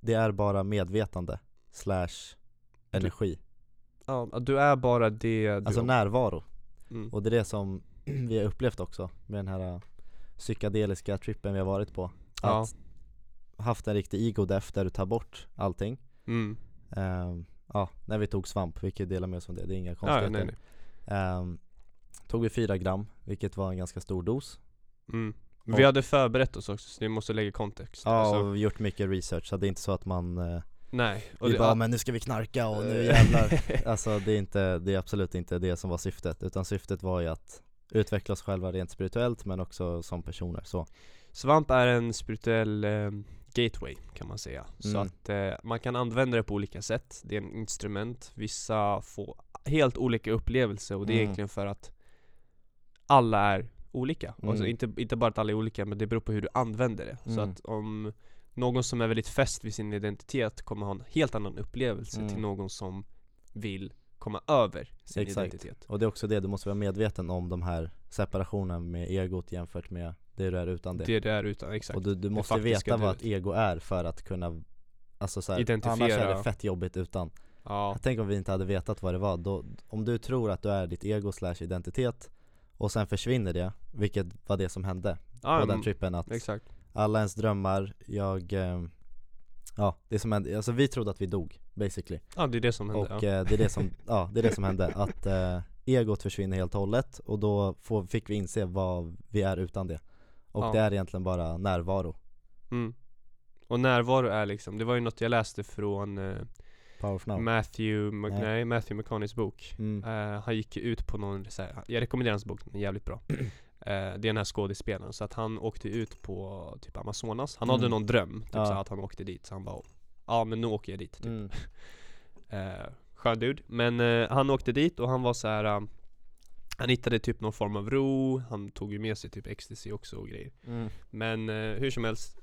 Det är bara medvetande slash energi. Ja, Du är bara det du Alltså närvaro. Mm. Och det är det som vi har upplevt också med den här äh, psykedeliska trippen vi har varit på. Ja. Att haft en riktig ego-death där du tar bort allting. Mm. Ehm, Ja, när vi tog svamp, vi kan dela med oss om det, det är inga Ja, konstigheter nej, nej. Ehm, Tog vi fyra gram, vilket var en ganska stor dos Mm. Och- Vi hade förberett oss också, så vi måste lägga kontext Ja, alltså, och gjort mycket research, så det är inte så att man eh, Nej, och Vi det, bara ja, men nu ska vi knarka och nu Eh. jävlar Alltså det är inte, det är absolut inte det som var syftet Utan syftet var ju att utveckla oss själva rent spirituellt men också som personer så Svamp är en spirituell eh, gateway kan man säga Så Mm. att eh, man kan använda det på olika sätt Det är en instrument, vissa får helt olika upplevelser och det är Mm. egentligen för att alla är olika Mm. alltså inte, inte bara att alla är olika men det beror på hur du använder det Så Mm. att om någon som är väldigt fäst vid sin identitet kommer ha en helt annan upplevelse Mm. till någon som vill komma över sin Exakt. identitet Och det är också det, du måste vara medveten om de här separationen med egot jämfört med det du är utan det, Det det är utan, exakt Och du, du måste veta vad ett ego är för att kunna Alltså så här, annars är Identifiera. det fett jobbigt utan Ja, Tänk om vi inte hade vetat vad det var, då, om du tror att du är ditt ego slash identitet Och sen försvinner det, vilket var det som hände ja på den trippen att exakt alla ens drömmar, jag eh, Ja, det som hände, alltså vi trodde att vi dog basically Ja det är det som hände Och ja. eh, det är det som, ja det är det som hände, att eh, egot försvinner helt och hållet och då får, fick vi inse vad vi är utan det Och Ja. det är egentligen bara närvaro, Mm. Och närvaro är liksom, det var ju något jag läste från eh, power of now Matthew, Mc, Nej. nej. Matthew McConaughey's bok mm. Eh, Han gick ut på någon, här, jag rekommenderar hans bok, den är jävligt bra Eh, Det är den här skådespelaren, så att han åkte ut på typ Amazonas Han hade Mm. någon dröm, typ Ja. så att han åkte dit, så han bara Ja men nu åker jag dit, typ Mm. eh, Skön dude, men eh, han åkte dit och han var så här. eh, Han hittade typ någon form av ro, han tog ju med sig typ ecstasy också och grejer Mm. Men hur som helst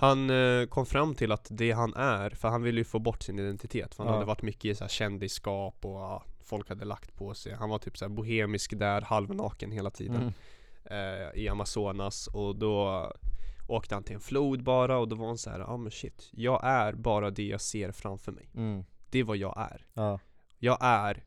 Han eh, kom fram till att det han är, för han ville ju få bort sin identitet För han Ja. hade varit mycket i så här kändisskap och ja, folk hade lagt på sig Han var typ så bohemisk där, halvnaken hela tiden Mm. eh, I Amazonas och då Åkte han till en flod bara och då var han så här, ja ah, men shit Jag är bara det jag ser framför mig Mm. Det är vad jag är Ja, Jag är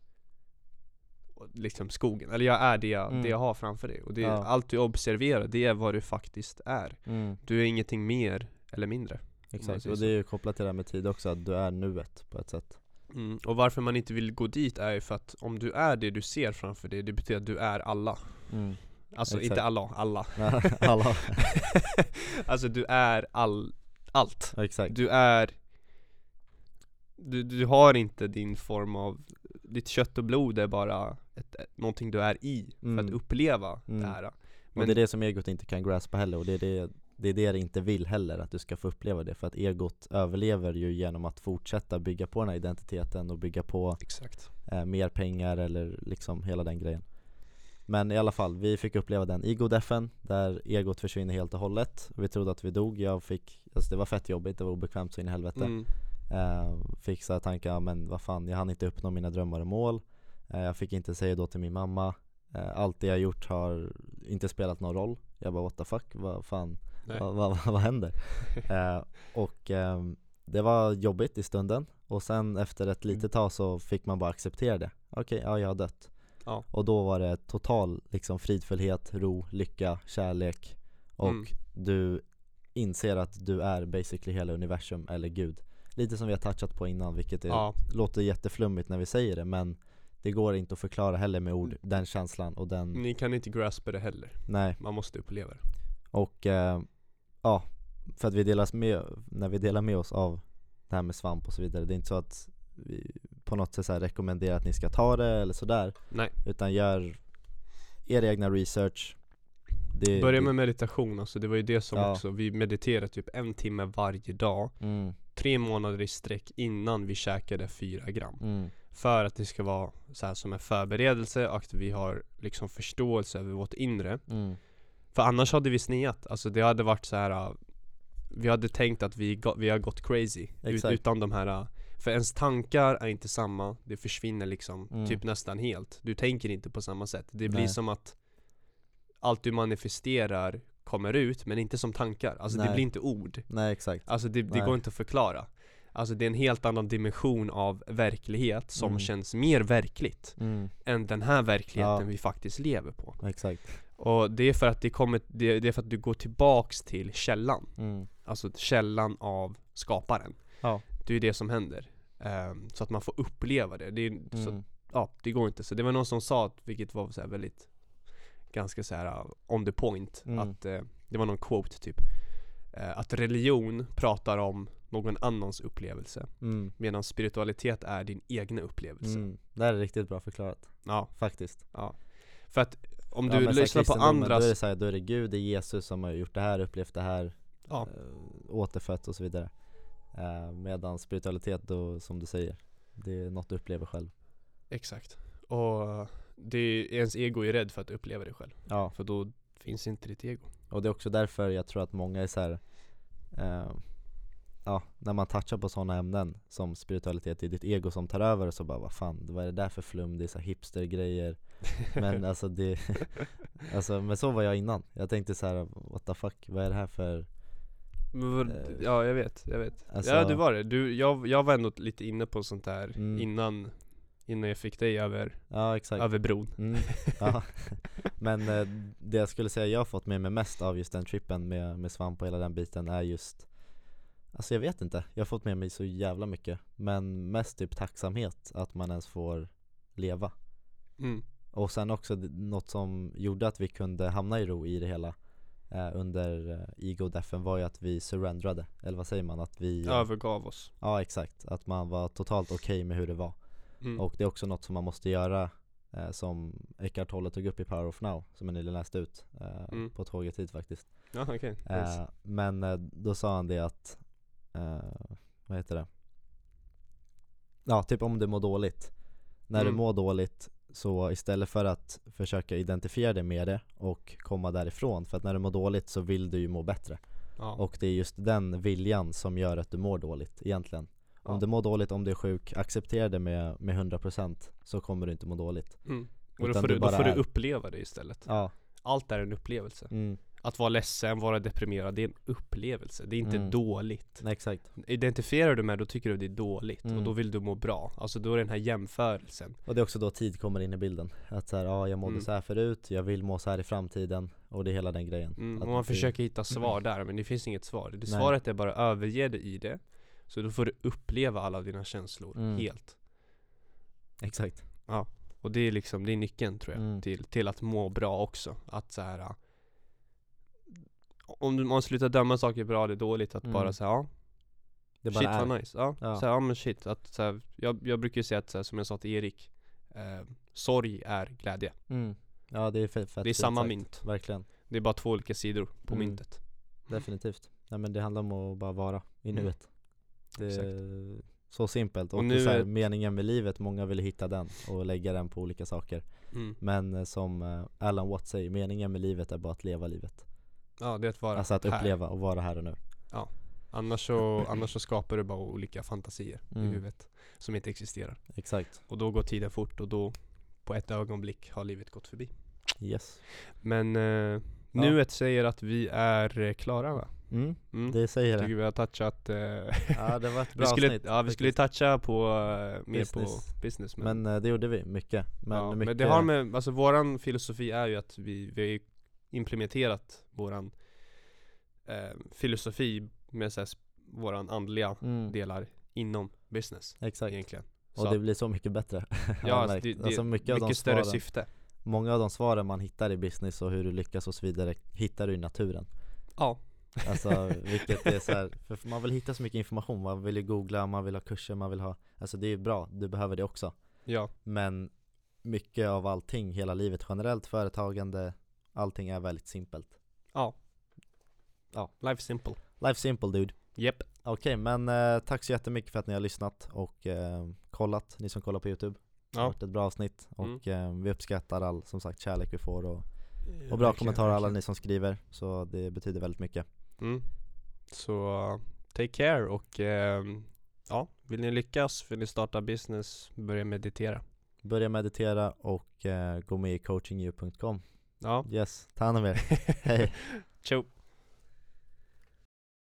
Liksom skogen, eller jag är det jag, Mm. det jag har framför dig och det, Ja. allt du observerar, det är vad du faktiskt är mm. Du är ingenting mer eller mindre exakt, och det är ju kopplat till det här med tid också, att du är nuet på ett sätt mm. Och varför man inte vill gå dit är ju för att om du är det du ser framför dig, det betyder att du är alla mm. Alltså Exakt. inte alla, alla Alla, Alltså du är all, allt exakt Du är du, du har inte din form av Ditt kött och blod är bara ett, ett, någonting du är i för Mm. att uppleva Mm. det här Och Men- det är det som egot inte kan graspa heller och det är det, det är det det inte vill heller, att du ska få uppleva det För att egot överlever ju genom att fortsätta bygga på den här identiteten och bygga på eh, mer pengar eller liksom hela den grejen. Men i alla fall, vi fick uppleva den ego-deffen där egot försvinner helt och hållet. Vi trodde att vi dog, jag fick, alltså det var fett jobbigt, det var obekvämt så in i helvete. Mm. eh, Fick så här tankar, ja, men vad fan, jag hann inte uppnå mina drömmar och mål. Eh, Jag fick inte säga då till min mamma. Eh, Allt det jag gjort har inte spelat någon roll. Jag bara what the fuck, vad fan. Vad, vad, vad händer? eh, och ehm, det var jobbigt i stunden. Och sen efter ett litet tag så fick man bara acceptera det. Okej, ja jag har dött. Ja. Och då var det total liksom fridfullhet, ro, lycka, kärlek. Och Mm. du inser att du är basically hela universum eller gud. Lite som vi har touchat på innan vilket är, Ja, låter jätteflummigt när vi säger det men Det går inte att förklara heller med ord, den känslan och den, Ni kan inte graspa det heller, nej. Man måste uppleva det. Och eh, ja, för att vi delas med, när vi delar med oss av det här med svamp och så vidare Det är inte så att vi på något sätt så rekommenderar att ni ska ta det eller sådär Nej, Utan gör er egna research. Det, börja det, med meditation alltså, det var ju det som Ja. också, vi mediterade typ en timme varje dag. Mm, Tre månader i sträck innan vi käkade fyra gram. Mm, För att det ska vara så som en förberedelse och att vi har liksom förståelse över vårt inre. Mm, För annars hade vi sneat, alltså det hade varit så här. äh, Vi hade tänkt att vi, vi har gått crazy ut, Exakt. utan de här äh, För ens tankar är inte samma, det försvinner liksom Mm. typ nästan helt Du tänker inte på samma sätt, det blir Nej. som att Allt du manifesterar kommer ut men inte som tankar, alltså det Nej. blir inte ord Nej exakt Alltså det, det går inte att förklara Alltså det är en helt annan dimension av verklighet som Mm. känns mer verkligt mm, än den här verkligheten Ja. vi faktiskt lever på Exakt Och det är för att det kommer, det, det är för att du går tillbaks till källan. Mm, Alltså källan av skaparen. Ja. Det är det som händer. Ehm, Så att man får uppleva det, det är, så, mm, Ja, det går inte, så det var någon som sa, att- vilket var så här väldigt Ganska så här uh, on the point Mm. Att eh, det var någon quote typ eh, Att religion pratar om någon annans upplevelse mm, Medan spiritualitet är din egna upplevelse. Mm. Det här är riktigt bra förklarat, Ja, faktiskt. Ja För att om Ja, du här, lyssnar på andras Då är det så här, då är det Gud, det är Jesus som har gjort det här, upplevt det här Ja, eh, återfött och så vidare. Eh, Medan spiritualitet då, som du säger Det är något du upplever själv. Exakt. Och det är, ens ego är rädd för att uppleva det själv. Ja, För då finns inte ditt ego. Och det är också därför jag tror att många är så här, eh, Ja, när man touchar på sådana ämnen som spiritualitet, det är ditt ego som tar över och så bara vad fan, vad är det där för flum? Det är så hipstergrejer. Men alltså det, alltså men så var jag innan. Jag tänkte så här, what the fuck, vad är det här för Eh, Ja jag vet, jag vet. alltså- Ja du var det, du, jag, jag var ändå lite inne på sånt där Mm. innan Innan jag fick dig över, Ja över bron. Mm, ja. Men eh, det jag skulle säga jag har fått med mig mest av just den trippen med, med svamp och hela den biten är just Alltså jag vet inte, jag har fått med mig så jävla mycket Men mest typ tacksamhet att man ens får leva mm. Och sen också något som gjorde att vi kunde hamna i ro i det hela eh, Under eh, ego defen var ju att vi surrendrade, eller vad säger man? Att vi eh, Övergav oss Ja exakt, att man var totalt okej med hur det var mm. och det är också något som man måste göra eh, Som Eckart Tolle tog upp i Power of Now Som jag nyligen läste ut eh, Mm. På tåget hit faktiskt Ja okej, eh, nice. Men då sa han det att eh, Vad heter det? Ja, typ om du mår dåligt När Mm. du mår dåligt Så istället för att försöka identifiera dig med det Och komma därifrån För att när du mår dåligt så vill du ju må bättre ja. Och det är just den viljan som gör att du mår dåligt egentligen Om Ja. du mår dåligt, om du är sjuk, acceptera det med, med 100% Så kommer du inte må dåligt mm. Och då får, du du, då får du uppleva det istället Ja, Allt är en upplevelse mm, Att vara ledsen, vara deprimerad, det är en upplevelse Det är inte Mm. dåligt nej, exakt Identifierar du med då tycker du det är dåligt och Mm. då vill du må bra Alltså då är det den här jämförelsen Och det är också då tid kommer in i bilden Att så här, ja jag mådde Mm. så här förut, jag vill må så här i framtiden Och det är hela den grejen mm. Och man det- försöker hitta svar där men det finns inget svar Det Nej. svaret är bara överge dig i det Så då får du uppleva alla dina känslor Mm. helt Exakt Och det är liksom, det är nyckeln tror jag Mm. till, till att må bra också Att så här. Om man slutar döma saker bra eller dåligt Att Mm. bara säga ja, Det bara shit är vad nice Ja, Ja. Så här, ja men shit att, så här, jag, jag brukar ju säga att så här, som jag sa till Erik eh, Sorg är glädje mm. Ja det är fett, fett Det är fint samma sagt. mynt Verkligen, Det är bara två olika sidor på Mm. myntet definitivt Nej men det handlar om att bara vara i Mm. nuet Det är så simpelt och, Och nu nu så här, är- meningen med livet, många vill hitta den och lägga den på olika saker mm. Men eh, som eh, Alan Watts säger, meningen med livet är bara att leva livet Ja det är att vara Alltså att här. uppleva och vara här och nu. Annars så, annars så skapar du bara olika fantasier Mm. i huvudet Som inte existerar. Exakt, Och då går tiden fort och då På ett ögonblick har livet gått förbi. Yes. Men eh, nuet säger att vi är eh, klara va? mm, Mm. Det säger det. tycker vi har touchat eh, Ja det var ett bra vi skulle, avsnitt Ja vi skulle toucha på eh, mer Business. på business. men, Men eh, det gjorde vi, mycket. Men, ja, mycket, men det har med, alltså våran filosofi är ju att vi, vi implementerat våran eh, filosofi med så här, våran andliga mm, delar inom business Exakt, egentligen. Och Så det blir så mycket bättre. Ja, märkt. det, det, alltså mycket, mycket, större svaren, syfte. Många av de svaren man hittar i business och hur du lyckas och så vidare hittar du i naturen. Ja, Alltså vilket är så här, för man vill hitta så mycket information, man vill ju googla, man vill ha kurser, man vill ha Alltså det är bra, du behöver det också. Ja, Men mycket av allting, hela livet generellt, företagande, allting är väldigt simpelt. Ja. Ja. Life simple. Life simple dude. Yep Okej men eh, tack så jättemycket för att ni har lyssnat och eh, kollat, ni som kollar på youtube. Det har Ja, varit ett bra avsnitt och eh, vi uppskattar all som sagt kärlek vi får och, och bra Mm. Kommentarer alla ni som skriver. Så det betyder väldigt mycket. Mm. Så, uh, take care och ehm, ja, vill ni lyckas, vill ni starta business, börja meditera. Börja meditera och eh, gå med i coachingyou.com Ja, Yes, ta hand om er, hej. Ciao